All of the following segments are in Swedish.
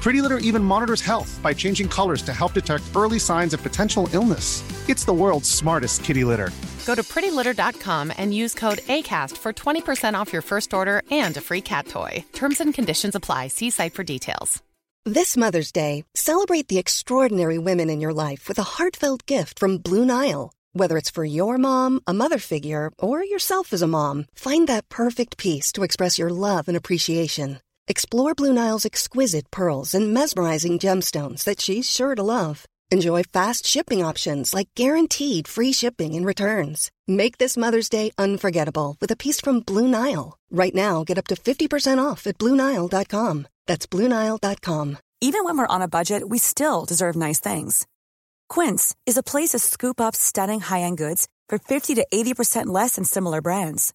Pretty Litter even monitors health by changing colors to help detect early signs of potential illness. It's the world's smartest kitty litter. Go to prettylitter.com and use code ACAST for 20% off your first order and a free cat toy. Terms and conditions apply. See site for details. This Mother's Day, celebrate the extraordinary women in your life with a heartfelt gift from Blue Nile. Whether it's for your mom, a mother figure, or yourself as a mom, find that perfect piece to express your love and appreciation. Explore Blue Nile's exquisite pearls and mesmerizing gemstones that she's sure to love. Enjoy fast shipping options like guaranteed free shipping and returns. Make this Mother's Day unforgettable with a piece from Blue Nile. Right now, get up to 50% off at BlueNile.com. That's BlueNile.com. Even when we're on a budget, we still deserve nice things. Quince is a place to scoop up stunning high end goods for 50 to 80% less than similar brands.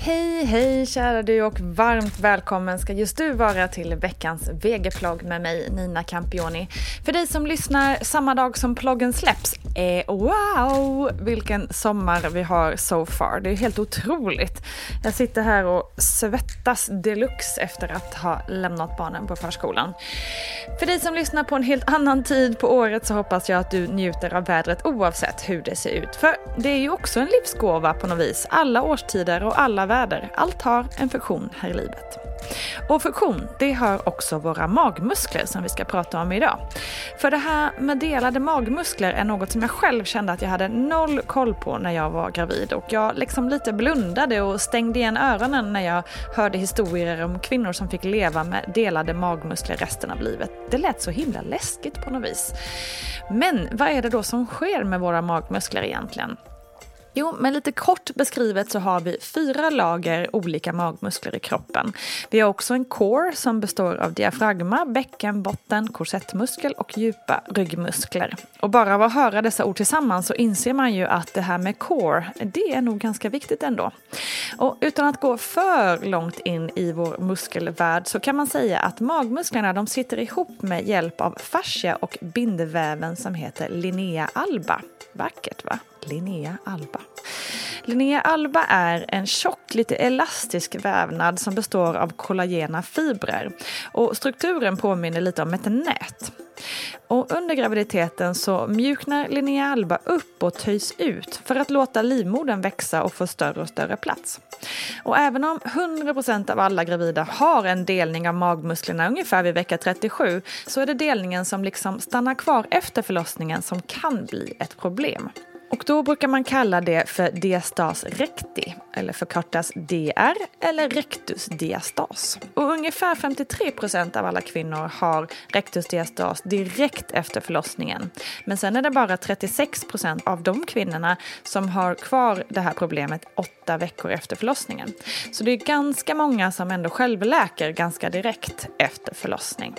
Hej, hej kära du och varmt välkommen ska just du vara till veckans VG-plogg med mig Nina Campioni. För dig som lyssnar samma dag som ploggen släpps, eh, wow vilken sommar vi har so far. Det är helt otroligt. Jag sitter här och svettas deluxe efter att ha lämnat barnen på förskolan. För dig som lyssnar på en helt annan tid på året så hoppas jag att du njuter av vädret oavsett hur det ser ut. För det är ju också en livsgåva på något vis. Alla årstider och alla väder. Allt har en funktion här i livet. Och funktion, det har också våra magmuskler som vi ska prata om idag. För det här med delade magmuskler är något som jag själv kände att jag hade noll koll på när jag var gravid och jag liksom lite blundade och stängde igen öronen när jag hörde historier om kvinnor som fick leva med delade magmuskler resten av livet. Det lät så himla läskigt på något vis. Men vad är det då som sker med våra magmuskler egentligen? Jo, men lite kort beskrivet så har vi fyra lager olika magmuskler i kroppen. Vi har också en core som består av diafragma, bäckenbotten, korsettmuskel och djupa ryggmuskler. Och bara av att höra dessa ord tillsammans så inser man ju att det här med core, det är nog ganska viktigt ändå. Och utan att gå för långt in i vår muskelvärld så kan man säga att magmusklerna de sitter ihop med hjälp av fascia och bindväven som heter linea alba. Vackert va? Linnea alba. Linnea alba är en tjock, lite elastisk vävnad som består av kollagena fibrer. Och strukturen påminner lite om ett nät. Och under graviditeten så mjuknar Linnea alba upp och töjs ut för att låta livmodern växa och få större och större plats. Och även om 100% av alla gravida har en delning av magmusklerna ungefär vid vecka 37 så är det delningen som liksom stannar kvar efter förlossningen som kan bli ett problem. Och då brukar man kalla det för diastas recti, eller förkortas DR eller rectusdiastas. Och ungefär 53 procent av alla kvinnor har rectusdiastas direkt efter förlossningen. Men sen är det bara 36 procent av de kvinnorna som har kvar det här problemet åtta veckor efter förlossningen. Så det är ganska många som ändå självläker ganska direkt efter förlossning.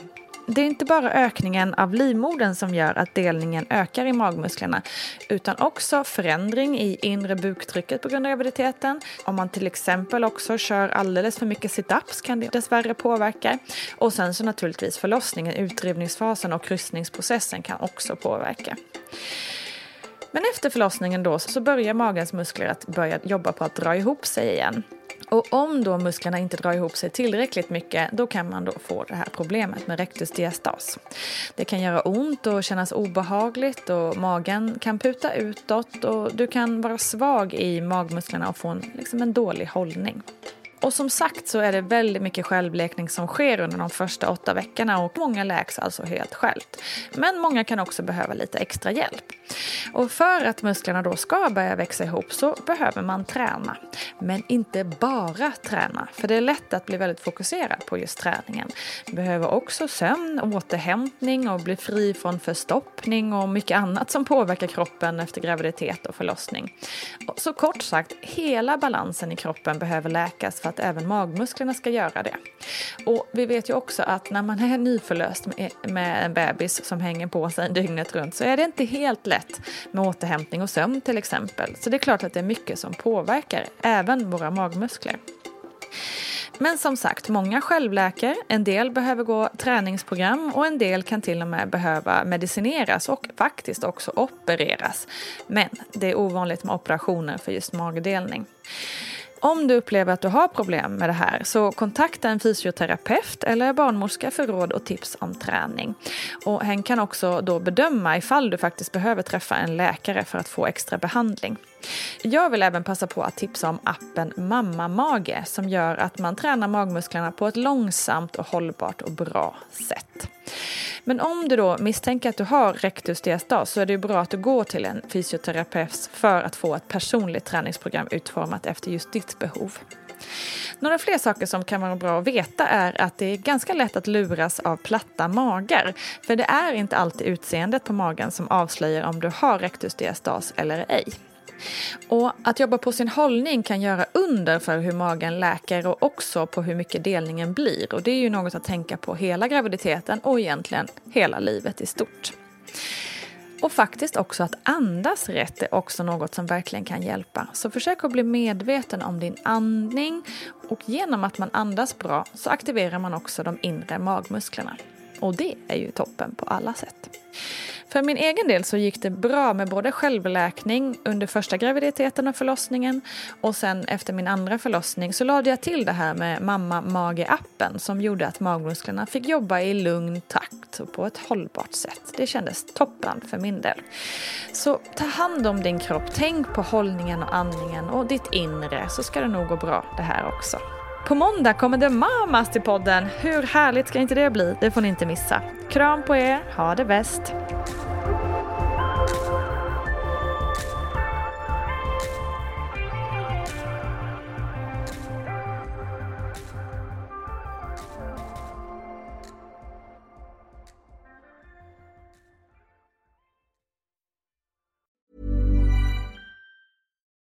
Det är inte bara ökningen av livmodern som gör att delningen ökar i magmusklerna utan också förändring i inre buktrycket på grund av graviditeten. Om man till exempel också kör alldeles för mycket situps kan det dessvärre påverka. Och sen så naturligtvis förlossningen, utdrivningsfasen och kryssningsprocessen kan också påverka. Men efter förlossningen då så börjar magens muskler att börja jobba på att dra ihop sig igen. Och om då musklerna inte drar ihop sig tillräckligt mycket då kan man då få det här problemet med rectus diastas. Det kan göra ont och kännas obehagligt och magen kan puta utåt och du kan vara svag i magmusklerna och få en, liksom en dålig hållning. Och som sagt så är det väldigt mycket självläkning som sker under de första åtta veckorna och många läks alltså helt självt. Men många kan också behöva lite extra hjälp. Och för att musklerna då ska börja växa ihop så behöver man träna. Men inte bara träna, för det är lätt att bli väldigt fokuserad på just träningen. Du behöver också sömn, återhämtning och bli fri från förstoppning och mycket annat som påverkar kroppen efter graviditet och förlossning. Så kort sagt, hela balansen i kroppen behöver läkas för att även magmusklerna ska göra det. Och vi vet ju också att när man är nyförlöst med en bebis som hänger på sig dygnet runt så är det inte helt lätt med återhämtning och sömn till exempel. Så det är klart att det är mycket som påverkar även våra magmuskler. Men som sagt, många självläker, en del behöver gå träningsprogram och en del kan till och med behöva medicineras och faktiskt också opereras. Men det är ovanligt med operationer för just magdelning. Om du upplever att du har problem med det här så kontakta en fysioterapeut eller barnmorska för råd och tips om träning. Och hen kan också då bedöma ifall du faktiskt behöver träffa en läkare för att få extra behandling. Jag vill även passa på att tipsa om appen Mamma Mage som gör att man tränar magmusklerna på ett långsamt och hållbart och bra sätt. Men om du då misstänker att du har rectus diastas så är det bra att du går till en fysioterapeut för att få ett personligt träningsprogram utformat efter just ditt behov. Några fler saker som kan vara bra att veta är att det är ganska lätt att luras av platta magar. För det är inte alltid utseendet på magen som avslöjar om du har rectus diastas eller ej. Och att jobba på sin hållning kan göra under för hur magen läker och också på hur mycket delningen blir. Och det är ju något att tänka på hela graviditeten och egentligen hela livet i stort. Och faktiskt också att andas rätt är också något som verkligen kan hjälpa. Så försök att bli medveten om din andning och genom att man andas bra så aktiverar man också de inre magmusklerna. Och det är ju toppen på alla sätt. För min egen del så gick det bra med både självläkning under första graviditeten och förlossningen och sen efter min andra förlossning så lade jag till det här med Mamma Mage-appen som gjorde att magmusklerna fick jobba i lugn takt och på ett hållbart sätt. Det kändes toppen för min del. Så ta hand om din kropp, tänk på hållningen och andningen och ditt inre så ska det nog gå bra det här också. På måndag kommer The Mamas till podden. Hur härligt ska inte det bli? Det får ni inte missa. Kram på er, ha det bäst!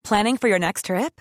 Planning for your next trip?